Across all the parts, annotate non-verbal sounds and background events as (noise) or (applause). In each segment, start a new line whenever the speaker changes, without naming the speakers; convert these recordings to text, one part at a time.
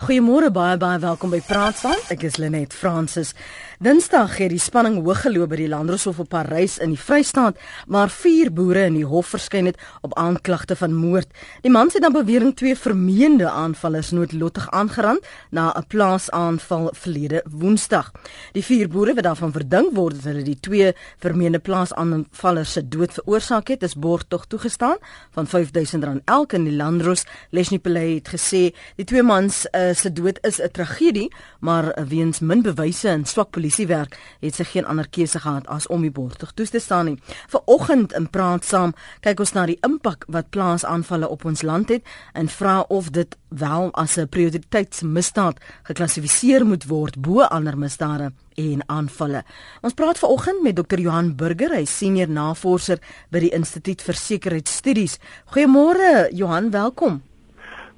Goeiemôre baie baie welkom by Praat saam. Ek is Lenet Fransis. Dinsdag het die spanning hoog geloop by die Landdroshof op Parys in die Vrystaat, waar vier boere in die hof verskyn het op aanklagte van moord. Die man sê dan bewering twee vermeende aanvallers noodlottig aangerand na 'n plaasaanval verlede Woensdag. Die vier boere wat daarvan verdink word dat hulle die twee vermeende plaasaanvallers se dood veroorsaak het, is borgtog toegestaan van R5000 elk in die Landdros. Leslie Pelay het gesê die twee mans uh, se dood is 'n tragedie, maar weens min bewyse en swak polisiewerk het sy geen ander keuse gehad as om die borg toe te staan nie. Vanoggend in praat saam kyk ons na die impak wat plaasaanvalle op ons land het en vra of dit wel as 'n prioriteitsmisdaad geklassifiseer moet word bo ander misdade en aanvalle. Ons praat vanoggend met Dr. Johan Burger, hy senior navorser by die Instituut vir Sekuriteitsstudies. Goeiemôre Johan, welkom.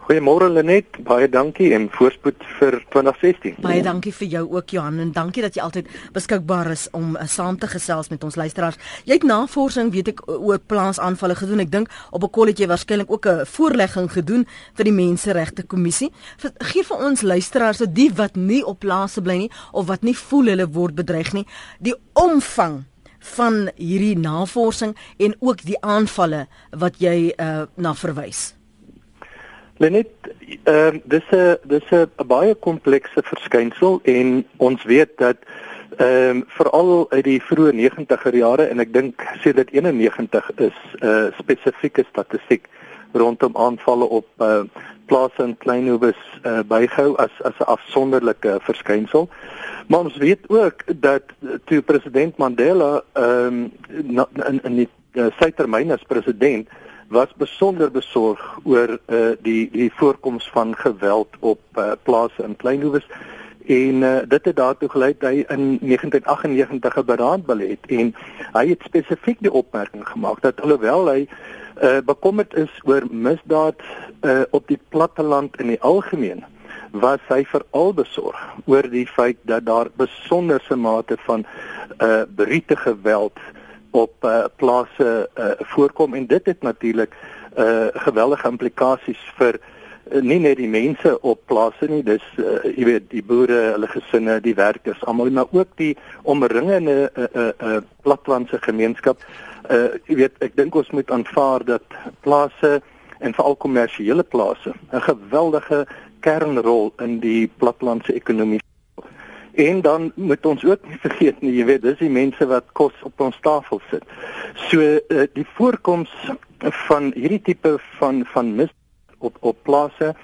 Goeiemôre Lenet, baie dankie en voorspoed vir 2016.
Baie dankie vir jou ook Johan en dankie dat jy altyd beskikbaar is om uh, saam te gesels met ons luisteraars. Jy het navorsing, weet ek, oor plaasaanvalle gedoen. Ek dink op 'n kolletjie waarskynlik ook 'n voorlegging gedoen vir die Menseregte Kommissie. Gee vir ons luisteraars, so die wat nie op plase bly nie of wat nie voel hulle word bedreig nie, die omvang van hierdie navorsing en ook die aanvalle wat jy uh, na verwys.
Lenet, ehm uh, dis 'n dis 'n baie komplekse verskynsel en ons weet dat ehm uh, veral uit die vroeë 90er jare en ek dink sê dit 91 is 'n uh, spesifieke statistiek rondom aanvalle op uh, plase in Kleinhowes uh, bygehou as as 'n afsonderlike verskynsel. Maar ons weet ook dat toe president Mandela ehm um, in in die uh, sy termyn as president was besonder besorg oor uh, die die voorkoms van geweld op uh, plase in Kleinhowes en uh, dit het daartoe gelei dat hy in 1998 'n beraad wil het en hy het spesifiek die opmerking gemaak dat alhoewel hy uh, bekommerd is oor misdaad uh, op die platteland in die algemeen was hy veral besorg oor die feit dat daar besonderse mate van uh, brute geweld op uh, plase uh, voorkom. En dit het natuurlik uh, geweldige implikasies vir uh, nie net die mense op plase nie dis uh, jy weet die boere hulle gesinne die werkers almal maar ook die omringende uh, uh, uh, platlandse gemeenskap. Uh, jy weet ek dink ons moet aanvaar dat plase en veral kommersiële plase 'n geweldige kernrol in die platlandse ekonomie En dan moet ons ook nie vergeet nie, jy weet, dis die mense wat kos op ons tafel sit. So uh, die voorkoms van hierdie tipe van van mis op op plase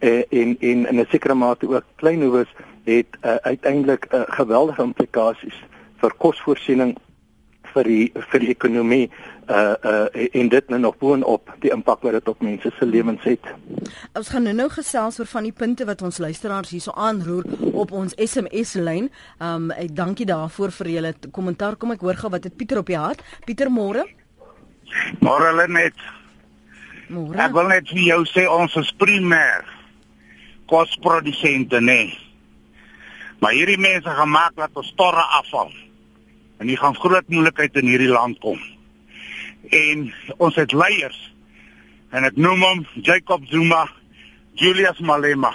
uh, en en in 'n sekere mate ook kleinhoewes het uh, uiteindelik uh, geweldige implikasies vir kosvoorsiening vir die vir die ekonomie uh uh en dit nou nog boonop die impak wat dit op mense se lewens het.
Ons gaan nou nou gesels oor van die punte wat ons luisteraars hierso aanroer op ons SMS lyn. Um ek dankie daarvoor vir julle kommentaar. Kom ek hoor gou wat het Pieter op die hart. Pieter môre.
Môre net. Môre. Ek wil net vir jou sê ons is primêr kosprodusente. Nee. Maar hierdie mense gemaak dat ons torre afval. En jy gaan groot moeilikheid in hierdie land kom en ons het leiers en ek noem hom Jacob Zuma, Julius Malema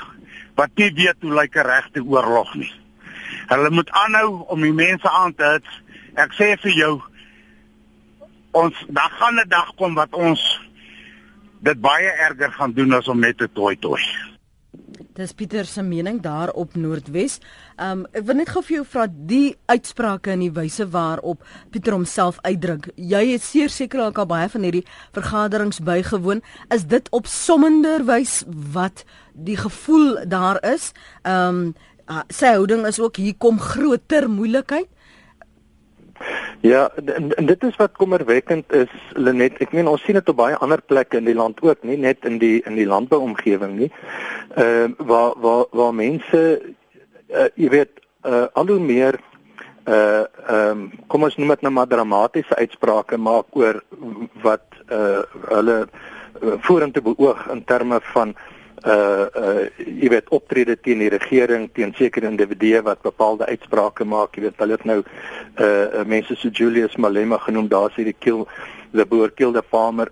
wat nie weet hoe lyk 'n regte oorlog nie. Hulle moet aanhou om die mense aan te hit. Ek sê vir jou ons daar gaan 'n dag kom wat ons dit baie erger gaan doen as om net te toy toy.
Dis Pieter se mening daar op Noordwes. Um ek wil net gou vir jou vra die uitsprake en die wyse waarop Pieter homself uitdruk. Jy het seker al baie van hierdie vergaderings bygewoon. Is dit op sommender wys wat die gevoel daar is? Um sy houding is ook hier kom groter moeilikheid.
Ja, en, en dit is wat kommerwekkend is, Lenet. Ek meen ons sien dit op baie ander plekke in die land ook, nie net in die in die landbouomgewing nie. Ehm uh, waar waar waar mense uh, jy weet uh, al hoe meer uh ehm um, kom ons noem dit nou maar dramatiese uitsprake maak oor wat uh hulle vorentoe beoog in terme van uh uh jy weet optrede teen die regering teen sekere individue wat bepaalde uitsprake maak. Jy weet hulle het nou uh mense so Julius Malema genoem daar sê die kill the boer kill the farmer.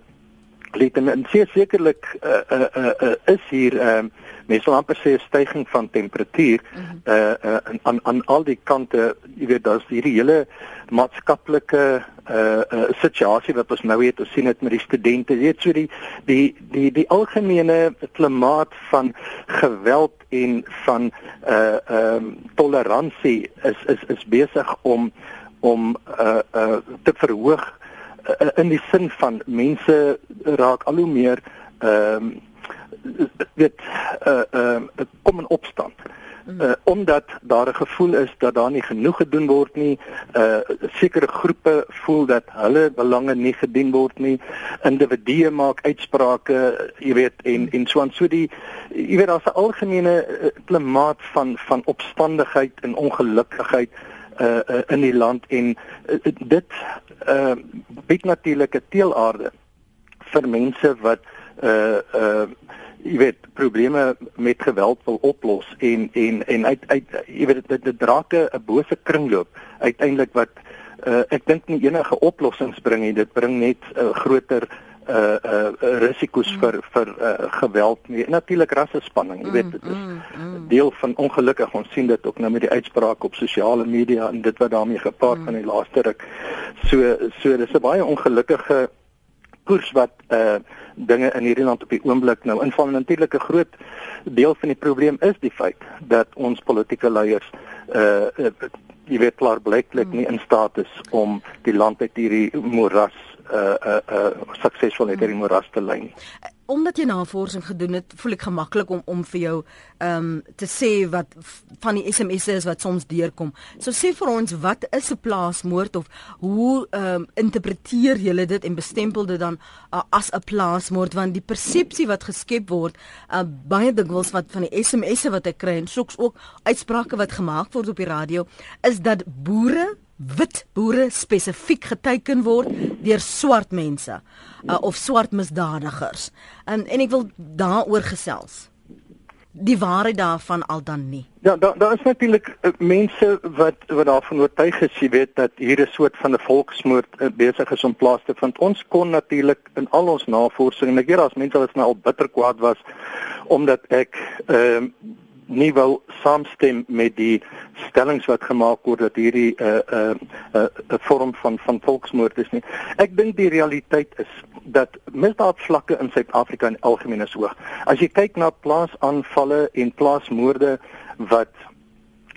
Let en, en sekerlik uh, uh uh is hier um mense sal amper sê 'n stygings van temperatuur mm -hmm. uh, uh aan aan al die kante jy weet daar's hierdie hele maatskaplike uh, uh situasie wat ons nou het ons sien dit met die studente jy weet so die die die die algemene klimaat van geweld en van uh ehm um, toleransie is is is besig om om uh uh te verhoog uh, in die sin van mense raak al hoe meer ehm um, weet uh uh, kom in opstand. Uh, omdat daar 'n gevoel is dat daar nie genoeg gedoen word nie, uh sekere groepe voel dat hulle belange nie gedien word nie. Individue maak uitsprake, jy weet, en en so aan. So die jy weet daar's 'n algemene klimaat van van opstandigheid en ongelukkigheid uh, uh in die land. En uh, dit uh bied natuurlik 'n teelaarde vir mense wat uh uh jy weet probleme met geweld wil oplos en en en uit uit jy weet dit dit drake 'n bose kringloop uiteindelik wat uh, ek dink nie enige oplossings bring nie. Dit bring net 'n uh, groter uh uh risiko's mm. vir vir uh, geweld nie. Natuurlik rasse spanning jy weet dit is mm, mm, deel van ongelukkig. Ons sien dit ook nou met die uitsprake op sosiale media en dit wat daarmee gepaard gaan mm. die laaste ruk. So so dis 'n baie ongelukkige koers wat uh dinge in hierdie land op die oomblik nou inval. Natuurlik 'n groot deel van die probleem is die feit dat ons politieke leiers uh, uh jy weet klaar blyklik nie in staat is om die land uit hierdie moeras uh uh, uh suksesvol uit hierdie moeras te lei
omdat jy navorsing gedoen het, voel ek gemaklik om om vir jou ehm um, te sê wat van die SMS'e is wat soms deurkom. So sê vir ons wat is 'n plaasmoord of hoe ehm um, interpreteer julle dit en bestempel dit dan uh, as 'n plaasmoord want die persepsie wat geskep word uh, baie dikwels wat van die SMS'e wat ek kry en soks ook uitsprake wat gemaak word op die radio is dat boere wit boere spesifiek geteken word deur swart mense uh, of swart misdadigers. En en ek wil daaroor gesels. Die waarheid daarvan al dan nie.
Ja, daar daar is natuurlik uh, mense wat wat daarvan oortuig is, jy weet dat hier 'n soort van 'n volksmoord uh, besig is om plaas te vind. Ons kon natuurlik in al ons navorsing en ek weet daar's mense wat nou al bitter kwaad was omdat ek ehm uh, nie wou saamstem met die stellings wat gemaak word dat hierdie 'n uh, 'n uh, 'n uh, 'n vorm van van volksmoord is nie. Ek dink die realiteit is dat misdaadvlakke in Suid-Afrika in algemeen is hoog. As jy kyk na plaasaanvalle en plaasmoorde wat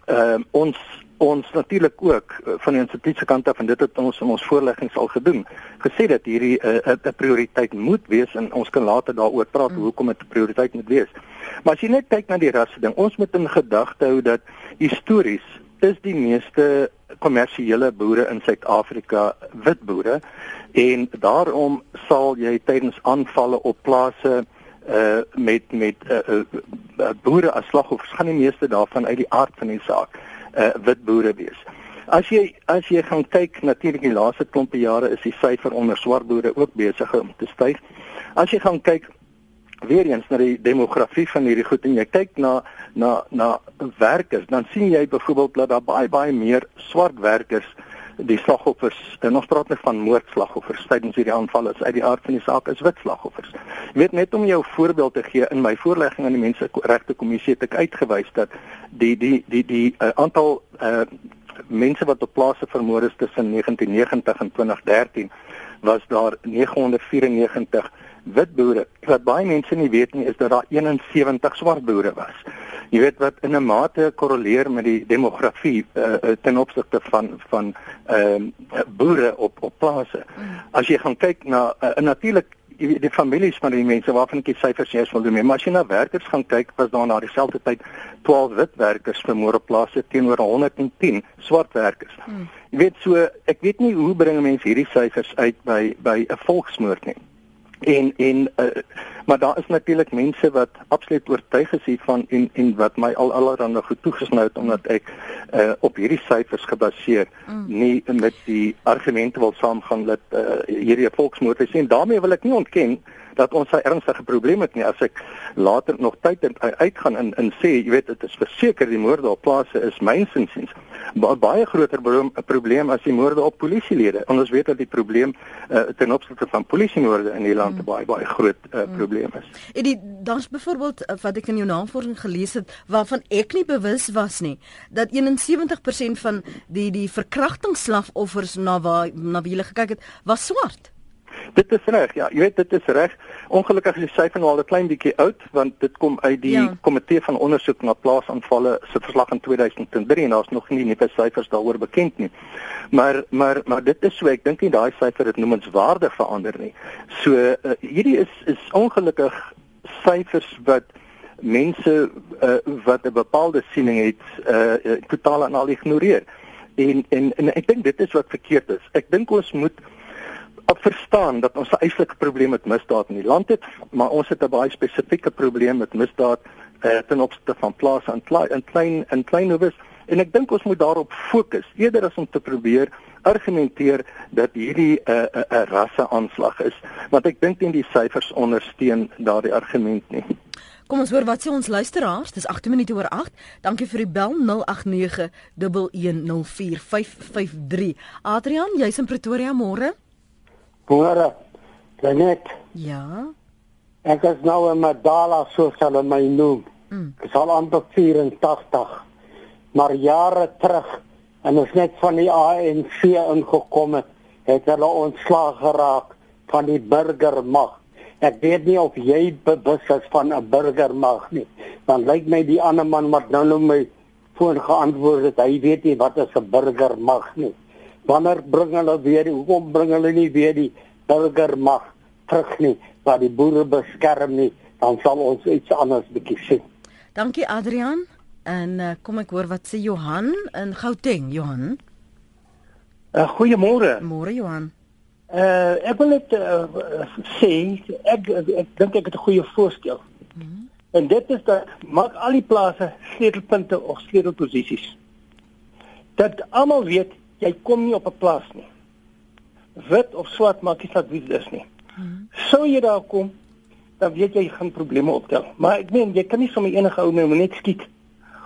ehm uh, ons ons natuurlik ook eh, van die instituut se kant af en dit het ons in ons voorleggings al gedoen gesê dat hierdie eh, 'n uh, prioriteit moet wees en ons kan later daaroor praat mm. hoekom dit 'n prioriteit moet wees. Maar as jy net kyk na die rasse ding, ons moet in gedagte hou dat histories is die meeste kommersiële boere in Suid-Afrika wit boere en daarom sal jy tydens aanvalle op plase uh met met uh, uh, boere as slagoffers gaan die meeste daarvan uit die aard van die saak uh, wit boere wees. As jy as jy gaan kyk natuurlik die laaste klompe jare is die syfer onder swart boere ook besig om te styg. As jy gaan kyk weer eens na die demografie van hierdie goed en jy kyk na na na werkers, dan sien jy byvoorbeeld dat daar baie baie meer swart werkers die slagoffers en ons praat net van moordslagoffers tydens hierdie aanval is uit die aard van die saak is wit slagoffers. Jy weet net om jou voorbeeld te gee in my voorlegging aan die menseregte kommissie het ek uitgewys dat die die die die uh, aantal uh, mense wat op plase vermoor is tussen 1990 en 2013 was daar 994 wit boere. Wat baie mense nie weet nie is dat daar 71 swart boere was. Jy weet wat in 'n mate korreleer met die demografie uh, ten opsigte van van ehm uh, boere op op plase. As jy gaan kyk na uh, natuurlik die families van die mense waarvan ek die syfers eers wil doen, maar as jy na werkers gaan kyk, was daar na dieselfde tyd 12 wit werkers vermoor op plase teenoor 110 swart werkers. Hmm. Jy weet so, ek weet nie hoe bring mense hierdie syfers uit by by 'n volksmoord nie en en uh, maar daar is natuurlik mense wat absoluut oortuig is hiervan en en wat my al allerhande goed toegesnou het omdat ek uh, op hierdie syfers gebaseer mm. nie met die argumente wil saamgaan dat uh, hierdie 'n volksmoord is en daarmee wil ek nie ontken dat ons 'n ernstige probleem het nie as ek later nog tyd en uitgaan en en sê jy weet dit is verseker die moorde op plase is mynsinsiens ba baie groter probleem as die moorde op polisielede. Ons weet dat die probleem uh, ten opsigte van polisiemoorde in die land 'n mm. baie baie groot uh, probleem is.
En die daar's byvoorbeeld wat ek in jou navorsing gelees het waarvan ek nie bewus was nie dat 71% van die die verkrachtingsslagoffers na waar na wie hulle gekyk het was swart.
Dit is reg. Ja, jy weet dit is reg. Ongelukkig is die syfer nou al 'n klein bietjie oud want dit kom uit die ja. komitee van ondersoek na plaasaanvalle se verslag in 2003 en daar's nog nie nuwe syfers daaroor bekend nie. Maar maar maar dit is so ek dink nie daai syfer het noemenswaardig verander nie. So uh, hierdie is is ongelukkig syfers wat mense uh, wat 'n bepaalde siening het uh, totaal en al ignoreer. En en en ek dink dit is wat verkeerd is. Ek dink ons moet op verstaan dat ons 'n eislike probleem met misdaad in die land het, maar ons het 'n baie spesifieke probleem met misdaad uh, ten opsigte van plase in klein in klein in kleinhowes en ek dink ons moet daarop fokus eerder as om te probeer argumenteer dat hierdie 'n uh, 'n uh, uh, rasseaanslag is, want ek dink nie die syfers ondersteun daardie argument nie.
Kom ons hoor wat sê ons luisteraars. Dis 8 minute oor 8. Dankie vir die bel 089 1104553. Adrian, jy's in Pretoria môre?
Môre. Net.
Ja.
Ek is nou in Madala soos hulle my noem. Mm. Ek sal amper 84. Maar jare terug en ons net van die ANC ingekom het, het hulle ontslaag geraak van die burgermag. Ek weet nie of jy bewus is van 'n burgermag nie. Dan lyk my die ander man wat nou nou my foon geantwoord het, hy weet nie wat is 'n burgermag nie. Wanneer bring hulle weer, hoekom bring hulle nie weer die burgermag terug nie, wat die boere beskerm nie, dan sal ons iets anders bietjie sien.
Dankie Adrian. En uh, kom ek hoor wat sê Johan in Gauteng, Johan.
Uh, Goeiemôre.
Môre Johan.
Uh ek wil net uh, sê ek ek dink ek het 'n goeie voorstel. Mm -hmm. En dit is dat maak al die plase sleutelpunte of sleutelposisies. Dat almal weet jy kom nie op 'n plaas nie. Wit of swart maak nie saak wie dit is nie. Sou jy daar kom, dan weet jy jy gaan probleme optel. Maar ek meen jy kan nie sommer enige ou nou net skiet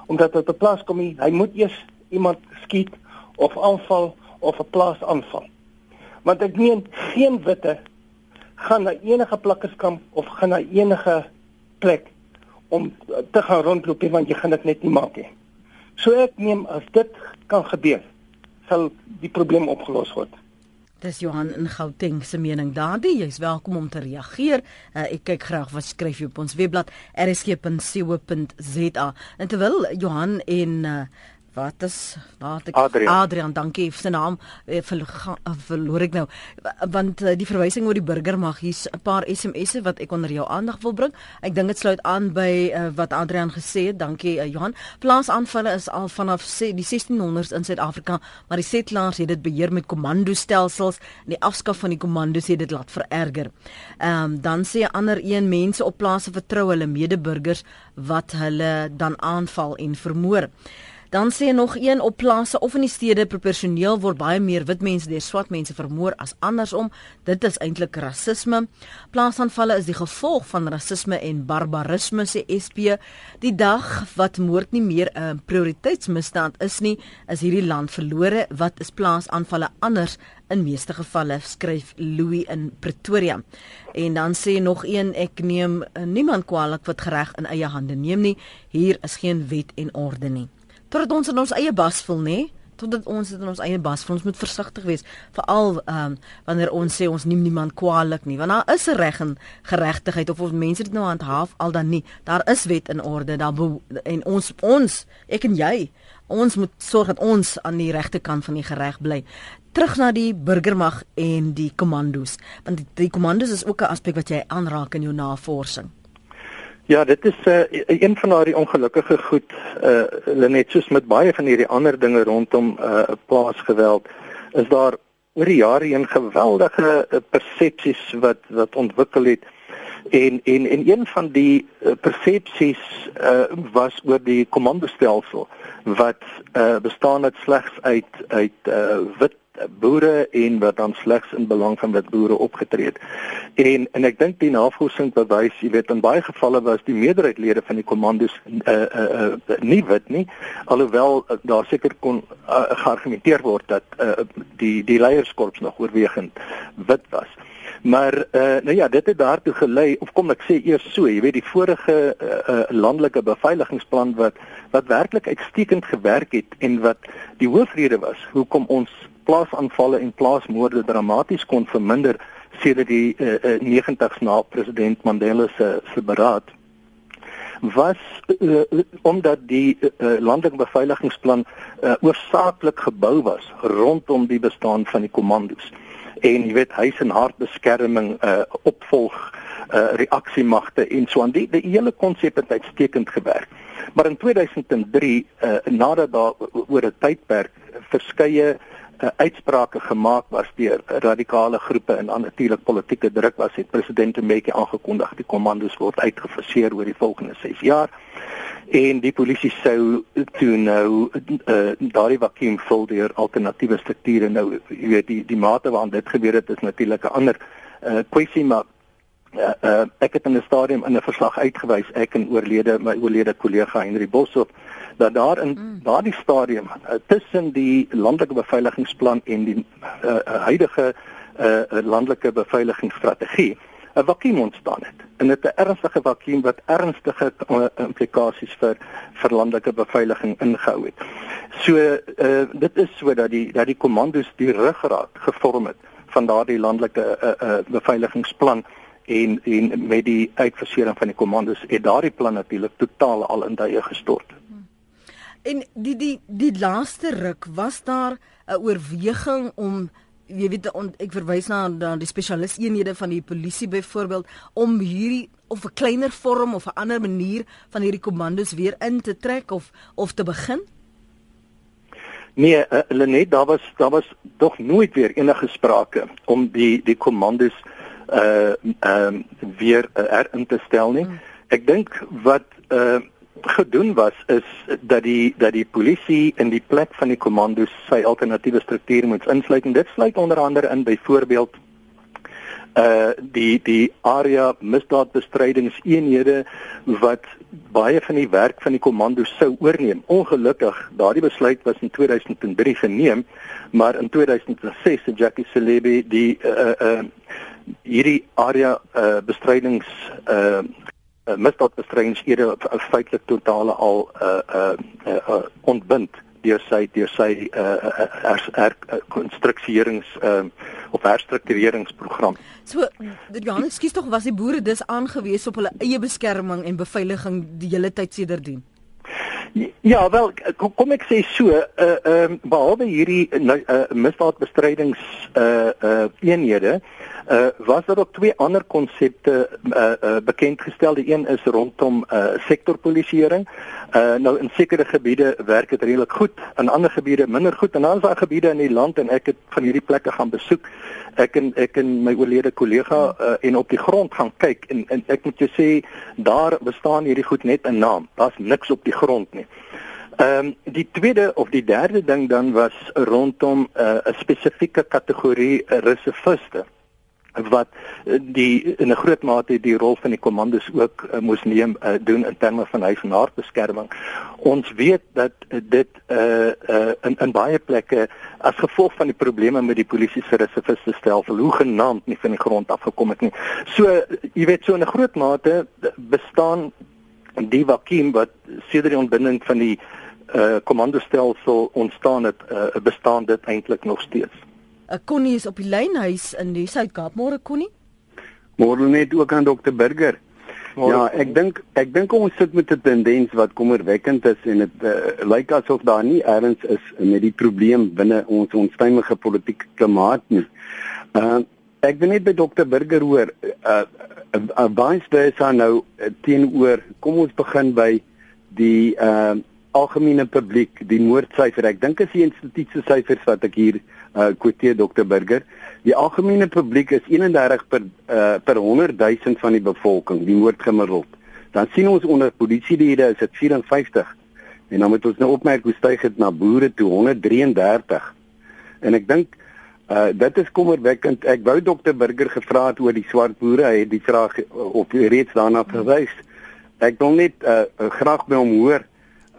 omdat op 'n plaas kom hy, hy moet eers iemand skiet of aanval of 'n plaas aanval. Want ek meen geen witte gaan na enige plakkerskamp of gaan na enige plek om te gaan rondloop want jy gaan dit net nie maak nie. So ek neem as dit kan gebeur sal die probleem opgelos word.
Dis Johan in Gauteng se mening daardie. Jy's welkom om te reageer. Uh, ek kyk graag wat skryf jy op ons webblad rsg.co.za. En terwyl Johan en uh, Wat is wat ek
Adrian,
Adrian dankie vir sy naam eh, verloor ek nou want eh, die verwysing oor die burger mag hier's 'n paar SMS'e wat ek onder jou aandag wil bring. Ek dink dit sluit aan by uh, wat Adrian gesê het. Dankie uh, Johan. Plaasaanvalle is al vanaf die 1600s in Suid-Afrika, maar die settlers het dit beheer met komandostelsels en die afskaf van die komandos het dit laat vererger. Ehm um, dan sê 'n ander een mense op plase vertrou hulle medeburgers wat hulle dan aanval en vermoor. Dan sê nog een op plase of in die stede proporsioneel word baie meer wit mense deur swart mense vermoor as andersom. Dit is eintlik rasisme. Plaasaanvalle is die gevolg van rasisme en barbarisme sê SP. Die dag wat moord nie meer 'n prioriteitsmisdaad is nie, is hierdie land verlore. Wat is plaasaanvalle anders? In meeste gevalle skryf Louis in Pretoria. En dan sê nog een ek neem niemand kwaliek wat gereg in eie hande neem nie. Hier is geen wet en orde nie totdat ons in ons eie bas voel, nê? Totdat ons in ons eie bas voel. Ons moet versigtig wees, veral ehm um, wanneer ons sê ons neem niemand kwaadlik nie, want daar is 'n reg en geregtigheid of ons mense dit nou handhaaf al dan nie. Daar is wet en orde, daar en ons ons, ek en jy, ons moet sorg dat ons aan die regte kant van die gereg bly terug na die burgermag en die kommandos want die, die kommandos is ook 'n aspek wat jy aanraak in jou navorsing.
Ja, dit is uh, een van daardie ongelukkige goed uh Lenet soos met baie van hierdie ander dinge rondom uh plaasgeweld is daar oor die jare heen geweldige uh, persepsies wat wat ontwikkel het. En en en een van die uh, persepsies uh was oor die komandostelsel wat uh bestaan uit slegs uit uit uh wit boere en wat dan slegs in belang van wit boere opgetree het. En en ek dink die navorsing bewys, jy weet in baie gevalle was die meerderheidlede van die kommandos uh, uh, uh, nie wit nie, alhoewel uh, daar seker kon uh, geargumenteer word dat uh, die die leierskorps nog oorwegend wit was. Maar uh, nou ja, dit het daartoe gelei of kom ek sê eers so, jy weet die vorige uh, uh, landelike beveiligingsplan wat wat werklik uitstekend gewerk het en wat die hoofrede was hoekom ons plaasaanvalle en plaasmoorde dramaties kon verminder sedert die uh, uh, 90s na president Mandela se se beraad was uh, omdat die uh, landelike beveiligingsplan uh, oorsaaklik gebou was rondom die bestaan van die kommandos en jy weet huis en hartbeskerming uh opvolg uh reaksiemagte en so aan die die hele konsep het uitstekend gewerk. Maar in 2003 uh nadat daar oor 'n tydperk verskeie uh, uitsprake gemaak was deur radikale groepe en natuurlik politieke druk was het president Mbeki aangekondig die kommandos word uitgefaseer oor die volgende 6 jaar. En die polisie sou toe nou uh, daardie vakuum vul deur alternatiewe strukture. Nou jy weet die die mate waaraan dit gebeur het is natuurlik 'n ander uh, kwessie maar uh, uh, ek het in 'n stadium in 'n verslag uitgewys ek en oorlede my oorlede kollega Henry Boshoff dat daar in mm. daardie stadium uh, tussen die landelike beveiligingsplan en die uh, huidige uh, landelike beveiligingsstrategie 'n vakuum ontstaan het. En dit 'n ernstige vakuum wat ernstige uh, implikasies vir vir landelike beveiliging ingehou het. So uh, dit is sodat die dat die kommandos die ruggraat gevorm het van daardie landelike uh, uh, beveiligingsplan en en met die uitversering van die kommandos het daardie plan natuurlik totaal al in duie gestort.
En die die die laaste ruk was daar 'n oorweging om jy weet on, ek verwys na na die spesialis eenhede van die polisie byvoorbeeld om hierdie of 'n kleiner vorm of 'n ander manier van hierdie kommandos weer in te trek of of te begin?
Nee, uh, Lenet, daar was daar was tog nooit weer enige sprake om die die kommandos uh ehm uh, weer uh, herin te stel nie. Hmm. Ek dink wat uh gedoen was is dat die dat die polisie in die plek van die kommandos sy alternatiewe struktuur moet insluit en dit sluit onder andere in byvoorbeeld uh die die area misdaadbestrydingseenhede wat baie van die werk van die kommandos sou oorneem. Ongelukkig, daardie besluit was in 2003 geneem, maar in 2006 het Jackie Celebi die uh uh hierdie area uh bestrydings uh, misdaadbestrydingseenhede feitelik totale al uh uh, uh, uh ontbind deur sy deur sy uh herkonstrukterings uh, uh, of herstruktureringsprogram.
So Johannes, skuis tog was die boere dus aangewese op hulle eie beskerming en beveiliging die hele tyd sedertdien.
Ja, wel kom ek sê so, uh ehm uh, behalwe hierdie uh, misdaadbestrydings uh uh eenhede uh, was daar ook twee ander konsepte uh, uh, bekend gestel. Die een is rondom uh, sektorpolisieering. Uh, nou in sekere gebiede werk dit redelik goed, in ander gebiede minder goed. En dan is daar gebiede in die land en ek het van hierdie plekke gaan besoek. Ek en ek en my oorlede kollega uh, en op die grond gaan kyk en, en ek moet jou sê daar bestaan hierdie goed net 'n naam. Daar's niks op die grond nie. Ehm um, die tweede of die derde ding dan was rondom 'n uh, spesifieke kategorie reserviste wat eh, die in 'n groot mate die rol van die kommandos ook uh, moes neem uh, doen in terme van huis en hartbeskerming. Ons weet dat dit uh, uh, in in baie plekke as gevolg van die probleme met die polisie se reserviste stelsel hoe genaamd nie van die grond af gekom het nie. So jy weet so in 'n groot mate bestaan die vakuum wat sedert die ontbinding van die uh, kommandostelsel ontstaan het uh, bestaan dit eintlik nog steeds.
'n Connie is op die lynhuis in die Suid-Kaap. Môre Connie.
Môre net ook aan dokter Burger. Morgen. Ja, ek dink ek dink ons sit met 'n tendens wat kommerwekkend is en dit uh, lyk asof daar nie erns is met die probleem binne ons onstuimige politieke klimaat nie. Uh ek wil net by dokter Burger hoor uh uh baie spesiaal nou uh, teenoor kom ons begin by die uh algemene publiek, die moordsyfer. Ek dink as die instituut se syfers wat ek hier uh kwoteer Dr Burger, die algemene publiek is 31 per uh per 100 000 van die bevolking, die moord gemiddeld. Dan sien ons onder polisielede is dit 54. En dan moet ons nou opmerk hoe styg dit na boere toe 133. En ek dink Uh dit is kommerwekkend. Ek wou dokter Burger gevra het oor die swart boere. Hy het die vraag op reeds daarna verwys. Ek wil net uh, graag by hom hoor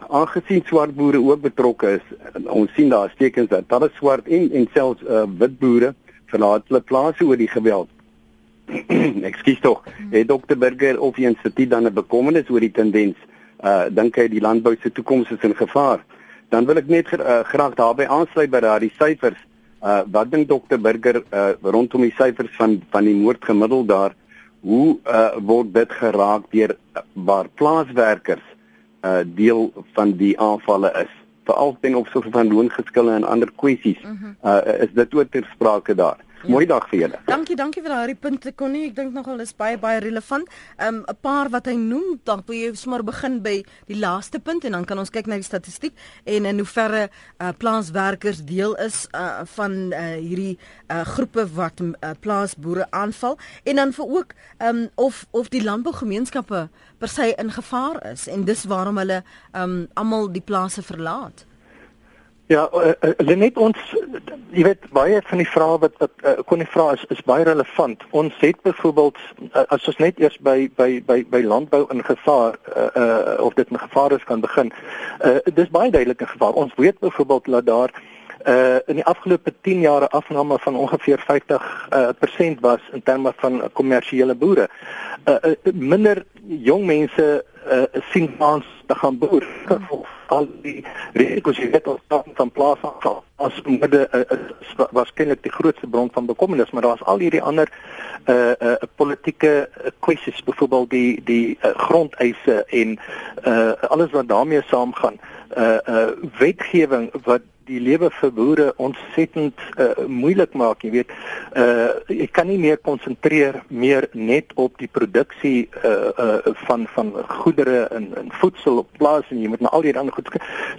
aangesien swart boere ook betrokke is. Ons sien daar stekens dat hulle swart en en selfs uh, wit boere verlaat hulle plase oor die geweld. (clears throat) Ekskuus tog. Het dokter Burger of die instituut dan 'n bekommernis oor die tendens? Uh dink hy die landbou se toekoms is in gevaar? Dan wil ek net uh, graag daarbey aansluit by daardie syfers. Uh wat dink dokter Burger uh rondom die syfers van van die moord gemiddeld daar? Hoe uh word dit geraak deur waar plaaswerkers uh deel van die aanvalle is? Veral ten opsigte van loongeskille en ander kwessies. Mhm. Uh is dit ook ter sprake daar? Ja. Mooi dag vir julle.
Dankie, dankie vir daardie punte Connie. Ek dink nogal is baie baie relevant. Um 'n paar wat hy noem, dan wil jy sommer begin by die laaste punt en dan kan ons kyk na die statistiek en in hoeverre uh, plaaswerkers deel is uh, van uh, hierdie uh, groepe wat uh, plaasboere aanval en dan vir ook um of of die landbougemeenskappe per se in gevaar is en dis waarom hulle um almal die plase verlaat.
Ja, uh, uh, net ons jy weet baie van die vrae wat wat uh, kon die vrae is is baie relevant. Ons het byvoorbeeld uh, as ons net eers by by by by landbou in gevaar uh, uh, of dit 'n gevaar is kan begin. Uh, dis baie duidelik 'n gevaar. Ons weet byvoorbeeld dat daar uh in die afgelope 10 jaar afname van ongeveer 50% uh, persent was in terme van kommersiële boere. Uh, uh minder jong mense uh sien kans te gaan boer. Al die risiko's jy het op van plaas af as midde uh, uh, waarskynlik die grootste bron van bekommernis, maar daar's al hierdie ander uh uh politieke kwessies, byvoorbeeld die die uh, grondeise en uh alles wat daarmee saamgaan. Uh uh wetgewing wat die lewe vir boere ontsettend uh, moeilik maak, jy weet. Uh jy kan nie meer konsentreer meer net op die produksie uh uh van van goedere en en voedsel op plaas en jy moet na al die ander goed.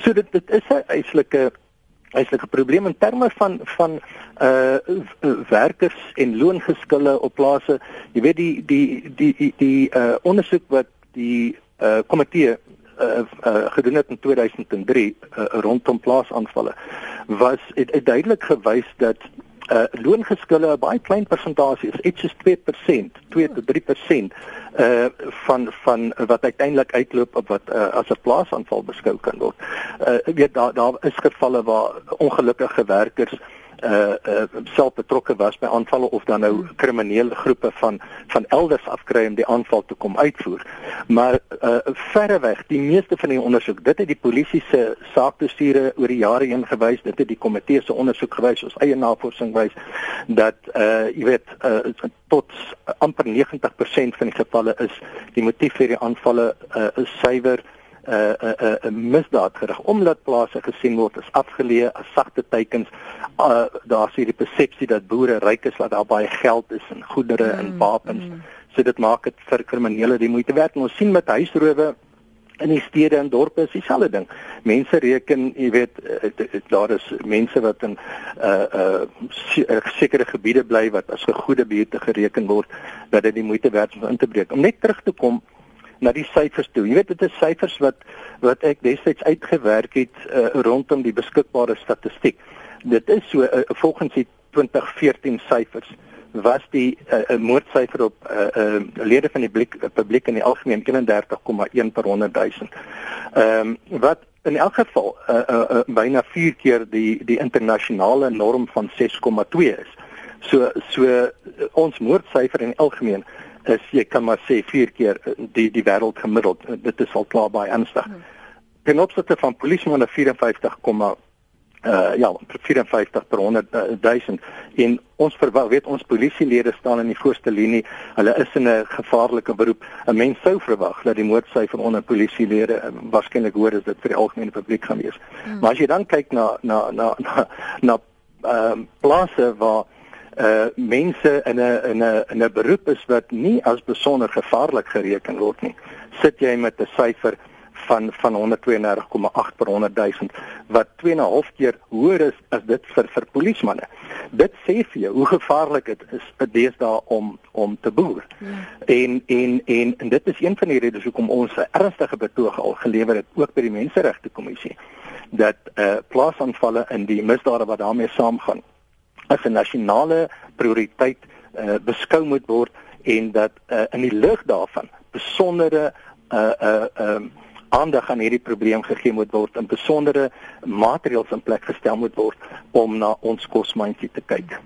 So dit dit is 'n eislike eislike probleem in terme van van uh werkers en loongeskille op plase. Jy weet die die die die, die uh ondersoek wat die uh komitee uh, uh, gedoen het in 2003 uh, rondom plaasaanvalle was het, het duidelik gewys dat uh, loongeskille 'n baie klein persentasie is, iets soos 2%, 2 tot 3% uh van van wat uiteindelik uitloop op wat uh, as 'n plaasaanval beskou kan word. Uh weet daar daar is gevalle waar ongelukkige werkers uh uh, uh self betrokke was by aanvalle of dan nou hmm. kriminele groepe van van elders afkry om die aanval te kom uitvoer. Maar uh verreweg die meeste van die ondersoek, dit het die polisie se saakbestuure oor die jare heen gewys, dit het die komitee se ondersoek gewys, ons eie navorsing wys dat uh jy weet uh tot amper 90% van die gevalle is die motief vir die aanvalle uh is suiwer 'n uh, 'n uh, 'n uh, misdaad gerig omdat plase gesien word as afgeleë as sagte teikens uh, daar's hierdie persepsie dat boere ryk is dat daar baie geld is en goedere mm, en wapens mm. so dit maak dit vir kriminele die moeite werd en ons sien met huisrowe in die stede en dorpe is dieselfde ding. Mense reken, jy weet, daar is mense wat in uh uh sekere gebiede bly wat as 'n goeie buurte gereken word dat dit die moeite werd is om in te breek. Om net terug te kom na die syfers toe. Jy weet dit is syfers wat wat ek destyds uitgewerk het uh, rondom die beskikbare statistiek. Dit is so uh, volgens die 2014 syfers was die uh, moordsyfer op uh, uh, lede van die publiek, uh, publiek in die algemeen 31,1 per 100 000. Ehm um, wat in elk geval uh, uh, uh, byna 4 keer die die internasionale norm van 6,2 is. So so uh, ons moordsyfer in algemeen is jy kan maar sê vier keer eh, die die wêreld gemiddeld eh, dit is al klaar baie ernstig. Hmm. Ten opsigte van polisiemanne 54, uh ja, 54 per 100 000 en ons verwag weet ons polisielede staan in die voorste linie. Hulle is in 'n gevaarlike beroep. 'n Mens sou verwag dat die moordsyfer onder polisielede waarskynlik hoër is dit vir die algemene publiek gaan wees. Hmm. Maar as jy dan kyk na na na na na ehm uh, plase waar uh mense in 'n in 'n in 'n beroep is wat nie as besonder gevaarlik gereken word nie. Sit jy met 'n syfer van van 132,8 per 100 000 wat 2,5 keer hoër is as dit vir vir polismanne. Dit sê vir jou hoe gevaarlik dit is vir deesdae om om te boer. Ja. En, en en en dit is een van die redes hoekom ons 'n ernstige betoog al gelewer het ook by die Menseregte Kommissie dat uh plaasaanvalle in die misdade wat daarmee saamgaan as 'n nasionale prioriteit uh, beskou moet word en dat uh, in die lig daarvan besondere uh uh um aandag aan hierdie probleem gegee moet word en besondere maatreëls in plek gestel moet word om na ons kosmynsie te kyk.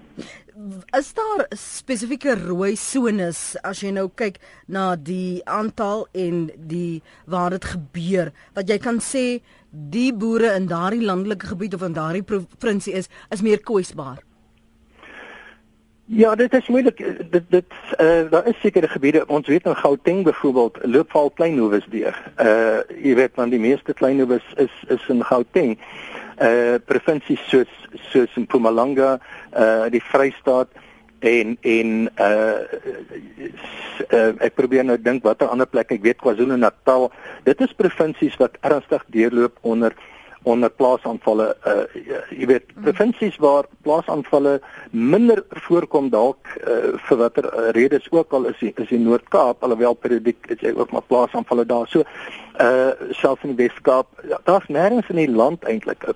Is daar spesifieke rooi sones as jy nou kyk na die aantal en die waar dit gebeur wat jy kan sê die boere in daardie landelike gebied of in daardie provinsie is is meer kwesbaar?
Ja, dit is moeilik. Dit dit uh, daar is sekere gebiede. Ons weet in Gauteng byvoorbeeld loop val kleinhowes deur. Uh jy weet want die meeste kleinhowes is is in Gauteng. Uh provinsies soos soos Mpumalanga, uh die Vrystaat en en uh, uh ek probeer nou dink watter ander plek ek weet KwaZulu-Natal. Dit is provinsies wat ernstig deurloop onder onder plaasaanvalle uh jy weet hmm. provinsies waar plaasaanvalle minder voorkom dalk uh, vir watter uh, redes ook al is die, is die Noord-Kaap alhoewel periodiek is jy ook maar plaasaanvalle daar. So uh selfs in die Wes-Kaap ja, daar's nêrens in die land eintlik uh,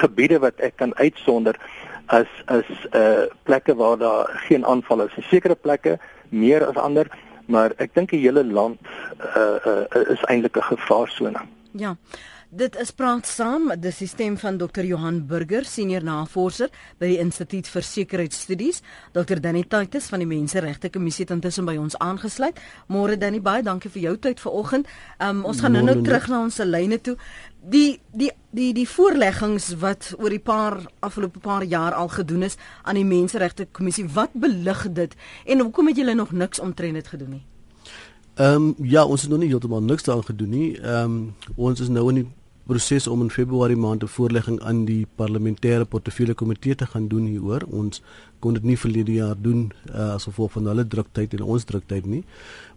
gebiede wat ek kan uitsonder as as uh plekke waar daar geen aanvalle is. Sekere plekke meer as ander maar ek dink die hele land uh, uh is eintlik 'n gevaarsone
ja Dit is praat saam die sisteem van Dr Johan Burger, senior navorser by die Instituut vir Sekuriteitsstudies. Dr Danny Taitus van die Menseregte Kommissie het intussen by ons aangesluit. Môre Danny, baie dankie vir jou tyd vanoggend. Um, ons gaan nou-nou terug na ons lyne toe. Die die die die voorleggings wat oor die paar afgelope paar jaar al gedoen is aan die Menseregte Kommissie, wat belig dit en hoekom het julle nog niks omtrent dit gedoen nie?
Ehm um, ja, ons het nog nie heeltemal niks daaraan gedoen nie. Ehm um, ons is nou in die proses om in Februarie maand 'n voorlegging aan die parlementêre portefeulje komitee te gaan doen hieroor. Ons kon dit nie verlede jaar doen uh, as gevolg van hulle druktyd en ons druktyd nie.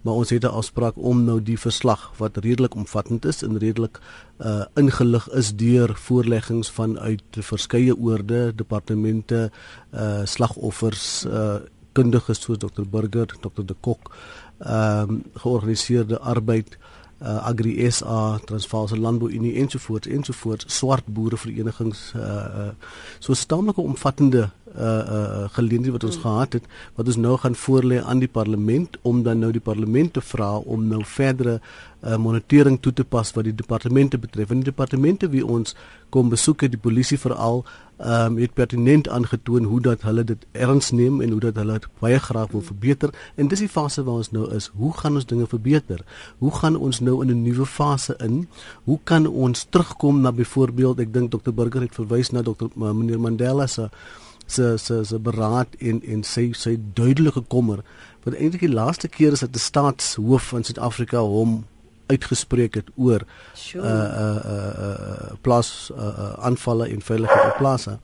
Maar ons het 'n afspraak om nou die verslag wat redelik omvattend is en redelik uh, ingelig is deur voorleggings vanuit verskeie oorde, departemente, uh, slagoffers, uh, kundiges soos Dr Burger, Dr De Kok ehm um, georganiseerde arbeid uh, Agri SA, Transvaalse Landbou Unie ensovoorts ensovoorts swart boereverenigings uh, uh so staamlike omvattende uh uh geleenthede wat ons hmm. gehad het wat ons nou gaan voorlê aan die parlement om dan nou die parlement te vra om nou verdere uh, monitering toe te pas wat die departemente betref. En die departemente wie ons kom besoek het, die polisie veral, ehm um, het pertinent aangetoon hoe dat hulle dit erns neem en hoe dat hulle dit baie graag wil verbeter. En dis die fase waar ons nou is. Hoe gaan ons dinge verbeter? Hoe gaan ons nou in 'n nuwe fase in? Hoe kan ons terugkom na byvoorbeeld, ek dink Dr Burger het verwys na Dr meneer Mandela se se se se beraad en en sy sy duidelike kommer wat eintlik die laaste keer is dat 'n staatshoof van Suid-Afrika hom uitgespreek het oor sure. uh uh uh, uh plaas uh, uh aanvalle en veiligheid op plase.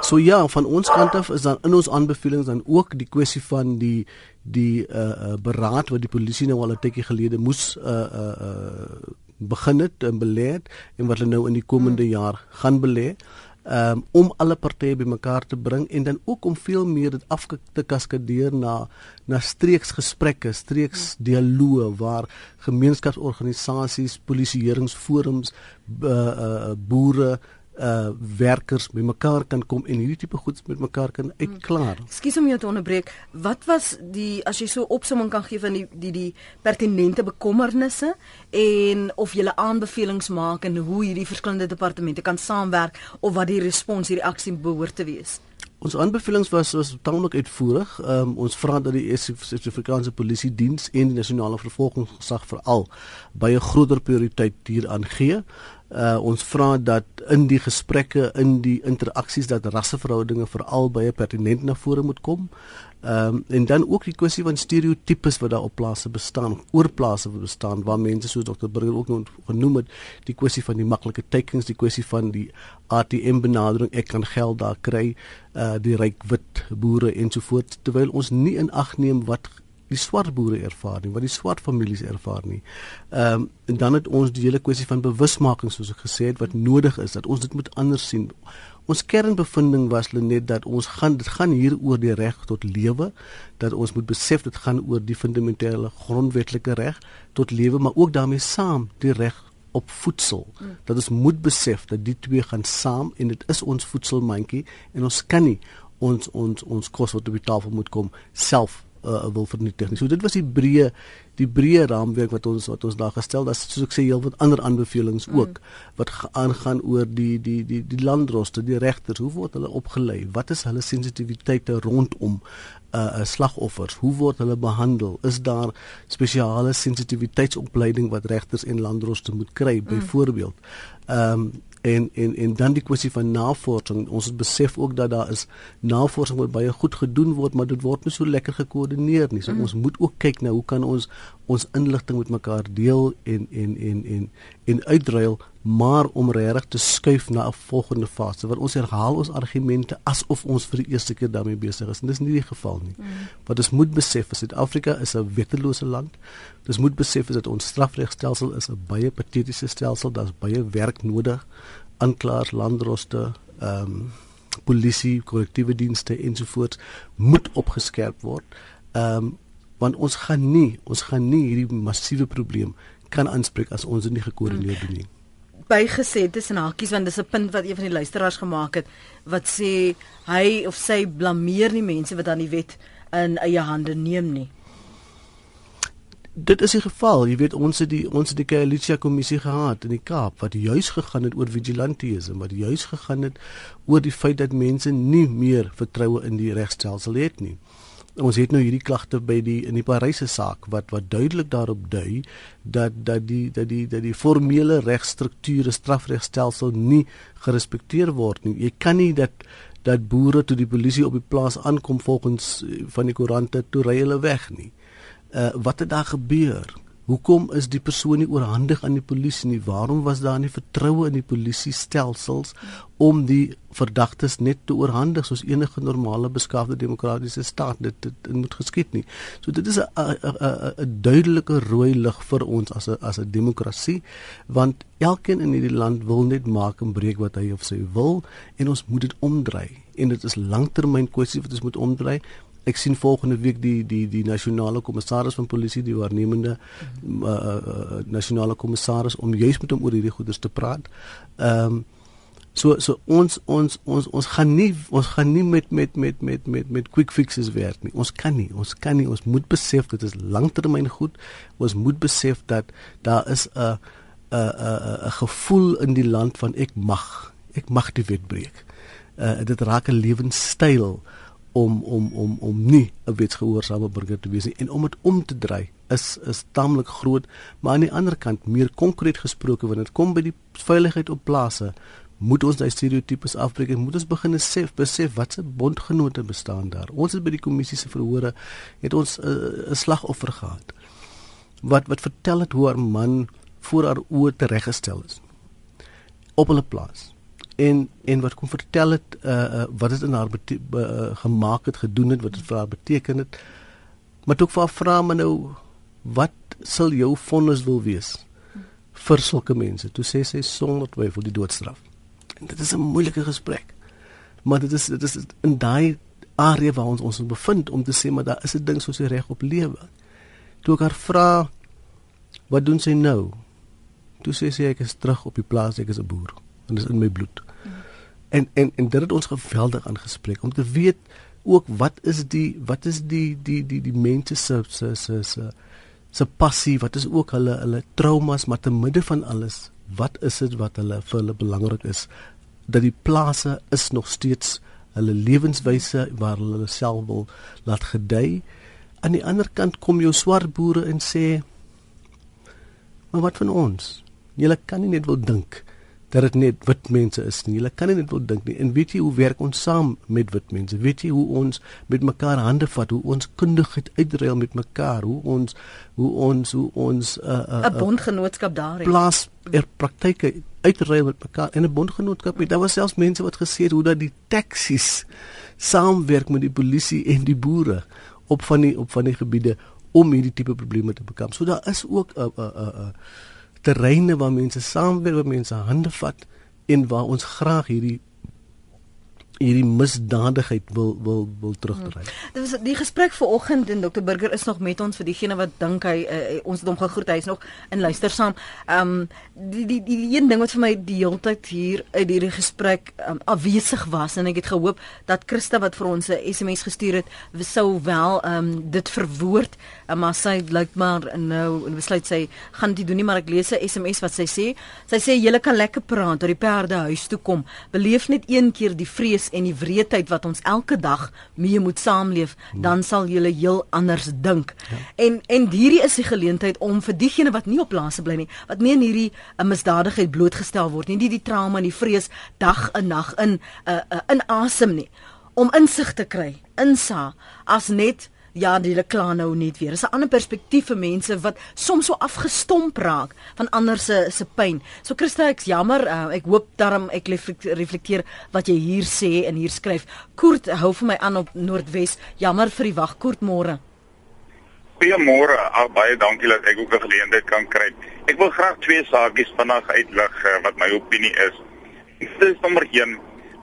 So ja, van ons kant af is dan in ons aanbevelings dan ook die kwessie van die die uh, uh beraad wat die polisie nou al 'n tydjie gelede moes uh uh, uh begin het en belê het en wat hulle nou in die komende hmm. jaar gaan belê um, om alle partye bymekaar te bring en dan ook om veel meer dit af te kaskadeer na na streeksgesprekke, streeksdialoë waar gemeenskapsorganisasies, polisieeringsforums, uh, uh, boere uh werkers bymekaar kan kom en hierdie tipe goed met mekaar kan uitklaar.
Hmm. Skus om jou te onderbreek. Wat was die as jy so opsomming kan gee van die die die pertinente bekommernisse en of jy aanbevelings maak en hoe hierdie verskillende departemente kan saamwerk of wat die respons hierdie aksie behoort te wees?
Ons aanbevelings was was tamelik uitvoerig. Um, ons vra dat die Suid-Afrikaanse Polisie Diens en die Nasionale Vervolgingsgesag veral baie groter prioriteit hieraan gee uh ons vra dat in die gesprekke in die interaksies dat rasseverhoudinge veral baie pertinent na vore moet kom. Ehm um, en dan ook die kwessie van stereotypes wat daar op plase bestaan, oor plase wat bestaan waar mense soos Dr. Burger ook nog genoem het, die kwessie van die maklike takings, die kwessie van die ATM benadering, ek kan geld daar kry, uh die ryk wit boere ensovoorts terwyl ons nie in ag neem wat die swart boere ervaar nie, wat die swart families ervaar nie. Ehm um, en dan het ons die hele kwessie van bewusmaking soos ek gesê het wat nodig is dat ons dit moet anders sien. Ons kernbevinding was net dat ons gaan dit gaan hier oor die reg tot lewe, dat ons moet besef dit gaan oor die fundamentele grondwetlike reg tot lewe, maar ook daarmee saam die reg op voedsel. Hmm. Dat ons moet besef dat die twee gaan saam en dit is ons voedselmandjie en ons kan nie ons ons ons kos wat op die tafel moet kom self uh, wil vernietig nie. So dit was die breë die breë raamwerk wat ons wat ons daar gestel het. Soos ek sê heel wat ander aanbevelings mm. ook mm. wat aangaan oor die die die die landroste, die regters, hoe word hulle opgelei? Wat is hulle sensitiwiteite rondom uh slagoffers? Hoe word hulle behandel? Is daar spesiale sensitiwiteitsopleiding wat regters en landroste moet kry mm. byvoorbeeld? Ehm um, en en en dan die kwessie van navorsing ons het besef ook dat daar is navorsing wat baie goed gedoen word maar dit word nie so lekker gekoördineer nie so mm. ons moet ook kyk na hoe kan ons ons inligting met mekaar deel en en en en en uitruil maar om regtig te skuif na 'n volgende fase want ons herhaal ons argumente asof ons vir die eerste keer daarmee besig is en dis nie die geval nie. Mm. Wat ons moet besef is Suid-Afrika is 'n wettelose land. Ons moet besef is dat ons strafregstelsel is 'n baie patetiese stelsel, daar's baie werk nodig. Aanklaers, landroste, ehm um, polisie, korrektiewe dienste ensovoorts moet opgeskerp word. Ehm um, want ons gaan nie, ons gaan nie hierdie massiewe probleem kan aanspreek as ons dit nie gekoördineer mm. doen nie
bygesê tussen hakies want dis 'n punt wat een van die luisteraars gemaak het wat sê hy of sy blameer nie mense wat dan die wet in eie hande neem nie.
Dit is die geval. Jy weet ons het die ons het die Koalisie Kommissie gehad in die Kaap wat juis gegaan het oor vigilantisme, wat juis gegaan het oor die feit dat mense nie meer vertroue in die regstelsel het nie ons het nou hierdie klagte by die in die Paryse saak wat wat duidelik daarop dui dat dat die dat die dat die formele regstrukture strafregstelsel nie gerespekteer word nie. Jy kan nie dat dat boere toe die polisie op die plaas aankom volgens eh, van die koerante toe ry hulle weg nie. Uh wat het daar gebeur? Hoekom is die persoon nie oorhandig aan die polisie nie? Waarom was daar nie vertroue in die polisie stelsels om die verdagtes net te oorhandig soos enige normale beskaafde demokratiese staat dit, dit, dit moet geskied nie. So dit is 'n 'n duidelike rooi lig vir ons as 'n as 'n demokrasie want elkeen in hierdie land wil net maak en breek wat hy of sy wil en ons moet dit omdry en dit is langtermyn kwessie wat ons moet omdry ek sien volgende week die die die nasionale kommissaris van polisie die waarnemende uh, uh, nasionale kommissaris om juis met hom oor hierdie goeders te praat. Ehm um, so so ons ons ons ons gaan nie ons gaan nie met met met met met met quick fixes werk nie. Ons kan nie. Ons kan nie. Ons moet besef dit is langtermyn goed. Ons moet besef dat daar is 'n 'n 'n 'n gevoel in die land van ek mag. Ek mag die wet breek. Uh dit raak 'n lewenstyl om om om om nie 'n wetsgehoorsame burger te wees nie. En om dit om te draai is is taamlik groot maar aan die ander kant meer konkreet gesproke wanneer dit kom by die veiligheid op plase moet ons daai stereotypes afbreek en moet ons begin besef besef wat se bondgenote bestaan daar. Ons het by die kommissie se verhore het ons eh, 'n uh, slagoffer gehad wat wat vertel het hoe haar man voor haar oë tereggestel is op hulle plaas en en wat kom vertel het uh, uh wat dit in haar uh, gemaak het gedoen het wat dit vir haar beteken het. Maar ook vir haar vra maar nou wat sal jou vonnis wil wees vir sulke mense? Toe sê sy sonder twyfel die doodstraf. En dit is 'n moeilike gesprek. Maar dit is dit is in daai area waar ons ons bevind om te sê maar daar is 'n ding soos die reg op lewe. Toe ek haar vra wat doen sy nou? Toe sê sy ek is terug op die plaas ek is 'n boer en dit is in my bloed En en en dit het ons geweldig aangespreek om te weet ook wat is die wat is die die die die mense se se se se se passie wat is ook hulle hulle traumas maar te midde van alles wat is dit wat hulle vir hulle belangrik is? Dat die plase is nog steeds hulle lewenswyse waar hulle self wil laat gedei. Aan die ander kant kom jou swart boere en sê maar wat van ons? Julle kan nie net wil dink dat dit net wit mense is nie. Hulle kan nie net wil dink nie. En weet jy hoe werk ons saam met wit mense? Weet jy hoe ons met mekaar hande vat, hoe ons kundigheid uitruil met mekaar, hoe ons hoe ons hoe ons 'n uh, 'n
uh, uh, bondgenootskap daar
het. Plaas er praktyke uitruil met mekaar en 'n bondgenootskap. Daar was selfs mense wat gesê het hoe dat die taksies saamwerk met die polisie en die boere op van die op van die gebiede om hierdie tipe probleme te bekamp. So daar is ook 'n 'n 'n 'n terreine waar mense saamwerk, waar mense hande vat en waar ons graag hierdie hierdie misdadigheid wil wil wil terugdryf.
Hmm. Dit was die gesprek vanoggend en Dr Burger is nog met ons vir diegene wat dink hy uh, ons het hom gegroet hy is nog in luister saam. Ehm um, die, die die die een ding wat vir my die hele tyd hier uit hierdie gesprek um, afwesig was en ek het gehoop dat Christa wat vir ons 'n SMS gestuur het sou wel ehm um, dit verwoord um, maar sy lyk maar nou en besluit sy gaan dit doen nie maar ek lees 'n SMS wat sy sê. Sy sê jy kan lekker praat oor die perde huis toe kom. Beleef net een keer die vrees en die wreedheid wat ons elke dag mee moet saamleef, dan sal jy heel anders dink. Ja. En en hierdie is die geleentheid om vir diegene wat nie op plase bly nie, wat nie in hierdie uh, misdadigheid blootgestel word nie, nie die trauma en die vrees dag en nag in uh, uh, in asem nie, om insig te kry, insa as net ja, hulle kla nou net weer. Dis 'n ander perspektief vir mense wat soms so afgestomp raak van ander se se pyn. So Christa, ek's jammer. Uh, ek hoop daarom ek reflekteer wat jy hier sê en hier skryf. Koert hou vir my aan op Noordwes. Jammer vir die wag. Koert môre.
Goeiemôre. Ag baie dankie dat ek ook 'n geleentheid kan kry. Ek wil graag twee saakies vinnig uitlig uh, wat my opinie is. Dit is nommer 1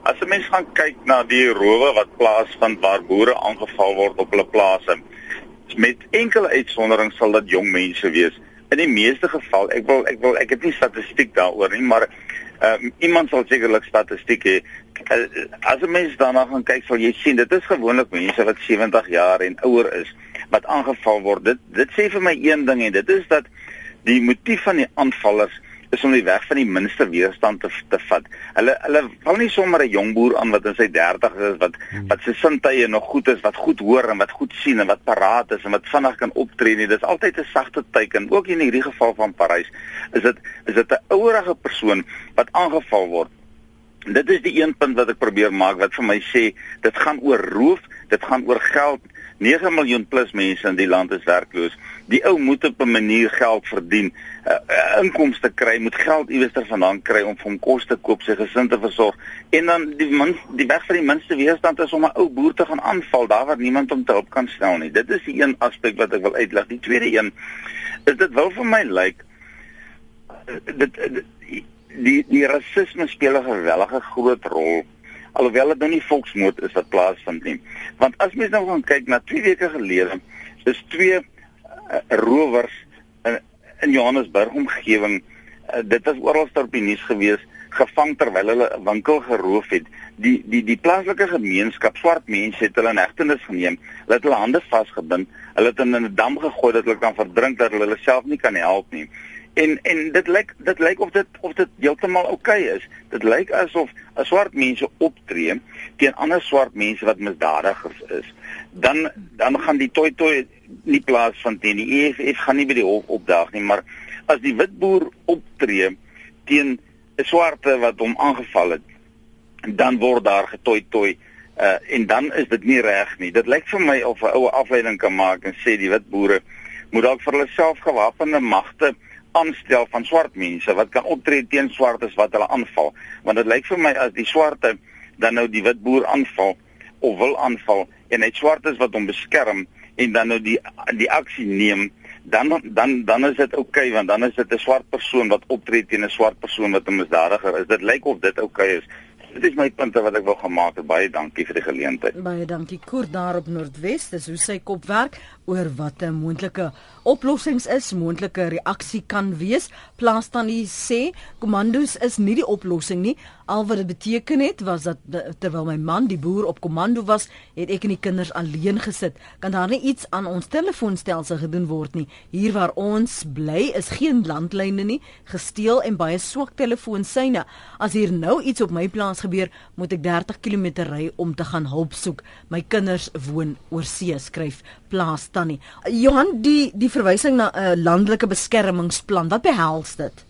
As 'n mens gaan kyk na die rowe wat plaasvind waar boere aangeval word op hulle plase, met enkele uitsonderings sal dit jong mense wees. In die meeste geval, ek wil ek wil ek het nie statistiek daaroor nie, maar um, iemand sal sekerlik statistiek hê. Uh, as 'n mens daarna gaan kyk, sal jy sien dit is gewoonlik mense wat 70 jaar en ouer is wat aangeval word. Dit dit sê vir my een ding en dit is dat die motief van die aanvallers is om die weg van die minste weerstand te te vat. Hulle hulle val nie sommer 'n jong boer aan wat in sy 30's is wat hmm. wat sy sintuie nog goed is, wat goed hoor en wat goed sien en wat paraat is en wat vinnig kan optree nie. Dis altyd 'n sagte teken. Ook in hierdie geval van Parys is dit is dit 'n ouerige persoon wat aangeval word. Dit is die een punt wat ek probeer maak wat vir my sê dit gaan oor roof, dit gaan oor geld 9 miljoen plus mense in die land is werkloos. Die ou moet op 'n manier geld verdien, uh, inkomste kry, moet geld iewers vandaan kry om vir hom kos te koop, sy gesin te versorg. En dan die min, die weg vir die minste weerstand is om 'n ou boer te gaan aanval daar waar niemand hom te hulp kan stel nie. Dit is die een aspek wat ek wil uitlig. Die tweede een is dit wil vir my lyk like, dit, dit die die rasisme speel 'n gewellige groot rol alhoewel dit nou nie volksmoord is wat plaasvind nie. Want as mens nou gaan kyk na 2 weke gelede, is twee uh, rowers in, in Johannesburg omgewing, uh, dit was oral op die nuus gewees, gevang terwyl hulle 'n winkel geroof het. Die die die plaaslike gemeenskap, swart mense het hulle in hegtenis geneem. Hulle het hulle hande vasgebind, hulle het in 'n dam gegooi dat hulle kan verdrink dat hulle self nie kan help nie. En en dit lyk dit lyk of dit of dit heeltemal oukei okay is. Dit lyk asof as swart mense optree teen ander swart mense wat misdadigers is, dan dan gaan die toi toi nie plaas van teen die EFF gaan nie by die hof opdaag nie, maar as die wit boer optree teen 'n swarte wat hom aangeval het, dan word daar getoi toi uh, en dan is dit nie reg nie. Dit lyk vir my of 'n oue afleiding kan maak en sê die wit boere moet dalk vir hulle self gewapende magte aanstel van swart mense wat kan optree teen swartes wat hulle aanval want dit lyk vir my as die swarte dan nou die wit boer aanval of wil aanval en hy swartes wat hom beskerm en dan nou die die aksie neem dan dan dan is dit oukei okay, want dan is dit 'n swart persoon wat optree teen 'n swart persoon wat 'n misdadiger is dit lyk of dit oukei okay is Dit is my punte wat ek wil gemaak het. Baie dankie vir die geleentheid.
Baie dankie Koer daar op Noordwes. Dis hoe sy kop werk oor wat 'n moontlike oplossings is, moontlike reaksie kan wees. Plaas dan die sê kommandos is nie die oplossing nie. Al wat dit beteken het was dat terwyl my man die boer op kommando was, het ek en die kinders alleen gesit. Kan daar nie iets aan ons telefoonstelsel gedoen word nie? Hier waar ons bly is geen landlyne nie, gesteel en baie swak telefoonsyne. As hier nou iets op my plaas gebeur, moet ek 30 km ry om te gaan hulp soek. My kinders woon oor see, skryf Plaas Tannie. Johan, die die verwysing na 'n uh, landelike beskermingsplan, wat behels dit?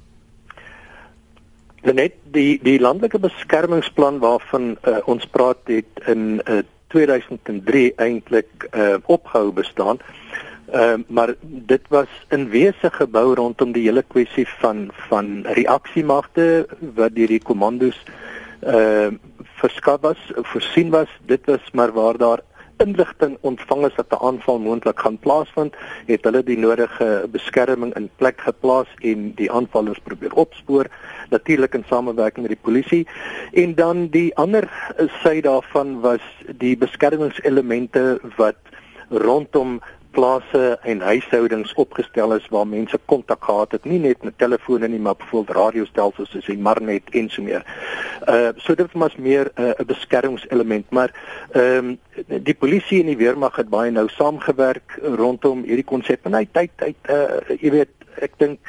Net die die landelike beskermingsplan waarvan uh, ons praat het in uh, 2003 eintlik uh, opgehou bestaan. Uh, maar dit was in wese gebou rondom die hele kwessie van van reaksiemagte wat deur die kommandos uh, verskaf was, voorsien was. Dit was maar waar daar inligting ontvang is dat 'n aanval moontlik gaan plaasvind, het hulle die nodige beskerming in plek geplaas en die aanvallers probeer opspoor, natuurlik in samewerking met die polisie. En dan die ander sy daarvan was die beskermingselemente wat rondom plase en huishoudings opgestel is waar mense kontak gehad het, nie net met telefone nie, maar byvoorbeeld radiostelsels soos die Marnet en so meer. Uh so dit was meer 'n uh, beskermingselement, maar ehm um, die polisie en die weermag het baie nou saamgewerk rondom hierdie konsep en hy tyd tyd uh jy weet ek dink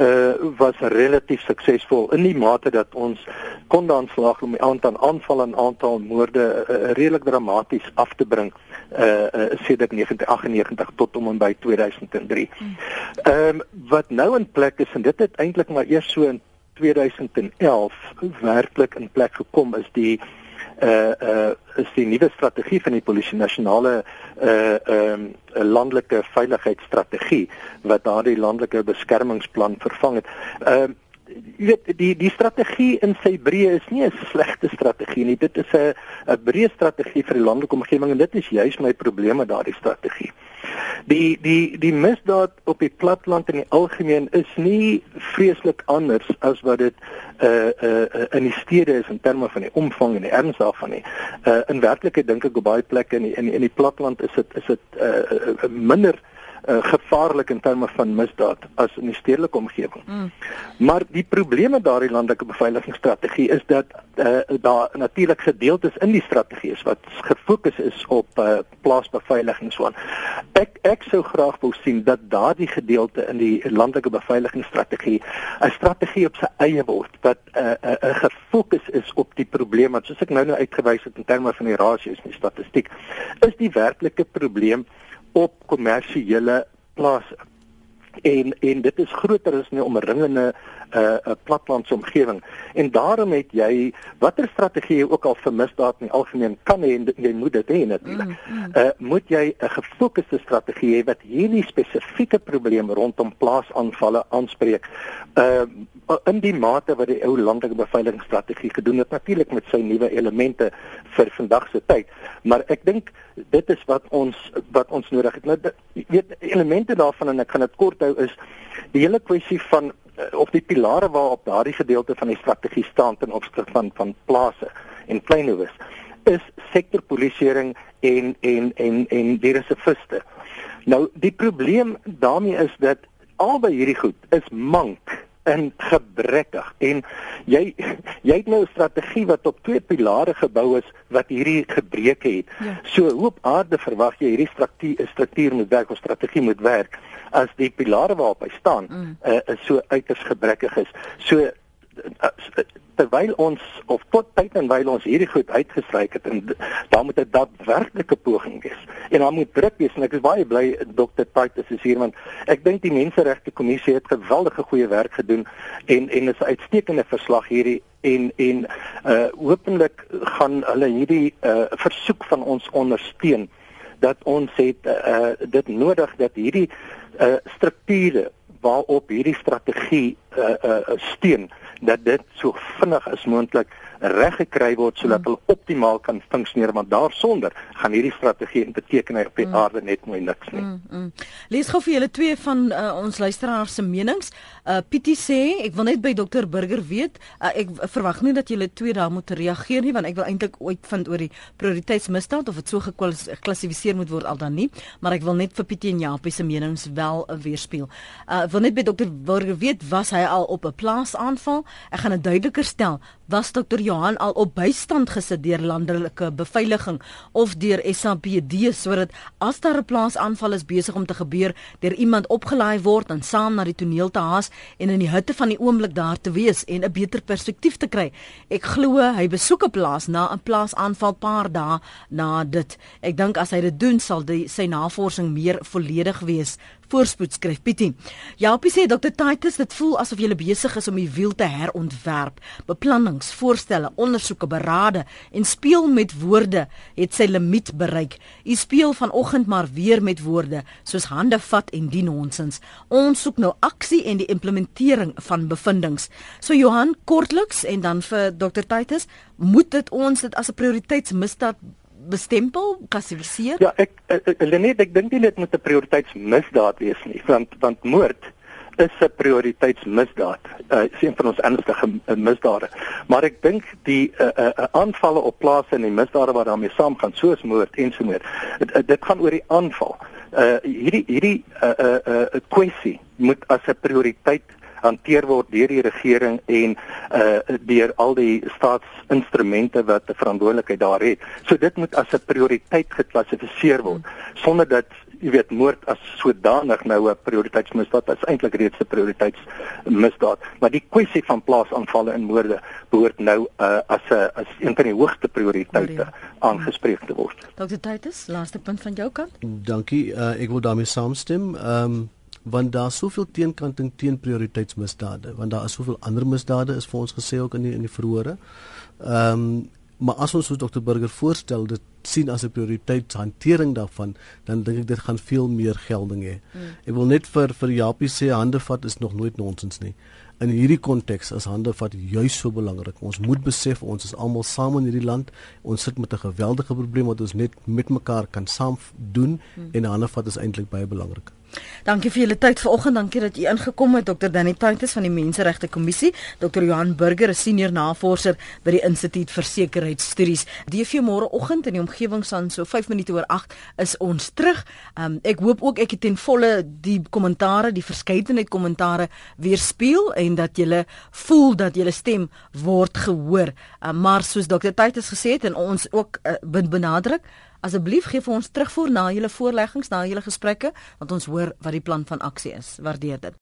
uh was relatief suksesvol in die mate dat ons kon dan slag om die aantal aanvalle en aantal moorde uh, redelik dramaties af te bring uh, uh sedert 1998 tot om en by 2003. Hmm. Ehm um, wat nou in plek is en dit het eintlik maar eers so in 2011 werklik in plek gekom is die uh uh is die nuwe strategie van die polisie nasionale uh ehm um, landelike veiligheidsstrategie wat daardie landelike beskermingsplan vervang het. Ehm uh, jy weet die die strategie in sy breë is nie 'n slegte strategie nie. Dit is 'n 'n breë strategie vir die landelike omgewing en dit is juis my probleem met daardie strategie. Die die die misdaad op die platteland in die algemeen is nie vreeslik anders as wat dit uh uh in die stede is in terme van die omvang en die erns daarvan nie. Uh in werklikheid dink ek op baie plekke in die, in die, in die platteland is dit is dit uh, uh minder uh, gevaarlik in terme van misdaad as in die stedelike omgewing. Mm. Maar die probleme met daardie landelike beveiligingsstrategie is dat uh, daar natuurlik gedeeltes in die strategie is wat gefokus is op uh, plaasbeveiliging so aan. Ek ek sou graag wou sien dat daardie gedeelte in die landelike beveiligingsstrategie 'n strategie op sy eie word wat 'n uh, 'n uh, uh, gefokus is op die probleme wat soos ek nou nou uitgewys het in terme van die rasios en die statistiek is die werklike probleem op kommersiële plase. En en dit is groter as 'n omringende 'n uh, 'n platlandse omgewing. En daarom het jy watter strategie jy ook al vir misdaad in die algemeen kan hê en jy moet dit hê natuurlik. Mm, mm. Uh moet jy 'n gefokusde strategie hê wat hierdie spesifieke probleem rondom plaasaanvalle aanspreek. Uh in die mate wat die ou landelike beveiligingsstrategie gedoen het natuurlik met sy nuwe elemente vir vandag se tyd. Maar ek dink dit is wat ons wat ons nodig het. Nou weet elemente daarvan en ek gaan dit kort hou is die hele kwessie van Eh, of die pilare waarop daardie gedeelte van die strategie staan ten opsigte van van plase en kleinhowes is sektorpolisieering en en en en die resefiste. Nou die probleem daarmee is dat albei hierdie goed is mank en gebrekkig en jy jy het nou 'n strategie wat op twee pilare gebou is wat hierdie gebreke het. Ja. So hoe op aarde verwag jy hierdie struktuur struktuur moet werk of strategie moet werk as die pilare waarop hy staan mm. uh, so uiters gebrekkig is. So terwyl ons of tot tyd en wyl ons hierdie goed uitgestryk het en daar moet 'n daadwerklike poging wees en daar moet druk wees en ek is baie bly Dr. Titus is hier want ek dink die menseregte kommissie het geweldige goeie werk gedoen en en is 'n uitstekende verslag hierdie en en uh hopelik gaan hulle hierdie uh versoek van ons ondersteun dat ons het uh dit nodig dat hierdie uh strukture waarop hierdie strategie uh uh steun dat dit so vinnig as moontlik reg gekry word sodat mm. hulle optimaal kan funksioneer want daarsonder gaan hierdie strategie in betekenis op die mm. aarde net mooi niks nie. Mm, mm.
Lees gou vir julle twee van uh, ons luisteraars se menings. Uh Pietie sê ek wil net by dokter Burger weet, uh, ek verwag nie dat julle twee daar moet reageer nie want ek wil eintlik ooit vind oor die prioriteitsmisdaad of dit so geklassifiseer moet word al dan nie, maar ek wil net vir Pietie en Japie se menings wel uh, weerspieël. Uh wil net by dokter Burger weet was hy al op 'n plaas aanval? Ek gaan dit duideliker stel. Was dokter Johan al op bystand gesit deur landelike beveiliging of deur SAPD sodat as daar 'n plaasaanval is besig om te gebeur, deur iemand opgelaai word en saam na die toneel te haas en in die hitte van die oomblik daar te wees en 'n beter perspektief te kry. Ek glo hy besoek 'n plaas na 'n plaasaanval paar dae na dit. Ek dink as hy dit doen sal die, sy navorsing meer volledig wees voorspoed skryf Pietie. Japie sê Dr Titus dit voel asof jy besig is om die wiel te herontwerp. Beplannings, voorstelle, ondersoeke, berade en speel met woorde het sy limiet bereik. U speel vanoggend maar weer met woorde soos hande vat en die nonsens. Ons soek nou aksie en die implementering van bevindinge. So Johan kortliks en dan vir Dr Titus, moet dit ons dit as 'n prioriteitsmisdaad bestempel, klassifiseer?
Ja, ek Lenet, ek dink nie dit moet 'n prioriteitsmisdaad wees nie, want want moord is 'n prioriteitsmisdaad. Uh is een van ons ernstige uh, misdade. Maar ek dink die uh, uh, aanvalle op plase en die misdade wat daarmee saamgaan, soos moord en so meer. Dit gaan oor die aanval. Uh hierdie hierdie uh uh, uh kwessie moet as 'n prioriteit hanteer word deur die regering en uh deur al die staatsinstrumente wat 'n verantwoordelikheid daar het. So dit moet as 'n prioriteit geklassifiseer word sonder dat jy weet moord as sodanig nou 'n prioriteitsmisdaad is eintlik reeds 'n prioriteitsmisdaad, maar die kwessie van plaasaanvalle en moorde behoort nou uh, as 'n as een van die hoogste prioriteite aangespreek te word.
Dr. Titus, laaste punt van jou kant?
Dankie, uh, ek wil daarmee saamstem. Ehm um, want daar soveel teenkanting teen prioriteitsmisdade, want daar is soveel ander misdade is vir ons gesê ook in die in die verhore. Ehm um, maar as ons soos Dr Burger voorstel dit sien as 'n prioriteitshantering daarvan, dan dink ek dit gaan veel meer gelding hê. Mm. Ek wil net vir vir Japie sê hande vat is nog nooit nonsens nie. In hierdie konteks is hande vat juis so belangrik. Ons moet besef ons is almal saam in hierdie land. Ons sit met 'n geweldige probleem wat ons net met mekaar kan saam doen mm. en hande vat is eintlik baie belangrik.
Dankie vir julle tyd vanoggend. Dankie dat u ingekom het Dr. Danny Titus van die Menseregte Kommissie, Dr. Johan Burger, 'n senior navorser by die Instituut vir Sekuriteitsstudies. DV môreoggend in die omgewing van so 5 minute oor 8 is ons terug. Um, ek hoop ook ek het ten volle die kommentare, die verskeidenheid kommentare weerspieël en dat julle voel dat julle stem word gehoor. Um, maar soos Dr. Titus gesê het en ons ook uh, benadruk Asseblief gee vir ons terugvoer na julle voorleggings, na julle gesprekke, want ons hoor wat die plan van aksie is. Waardeer dit.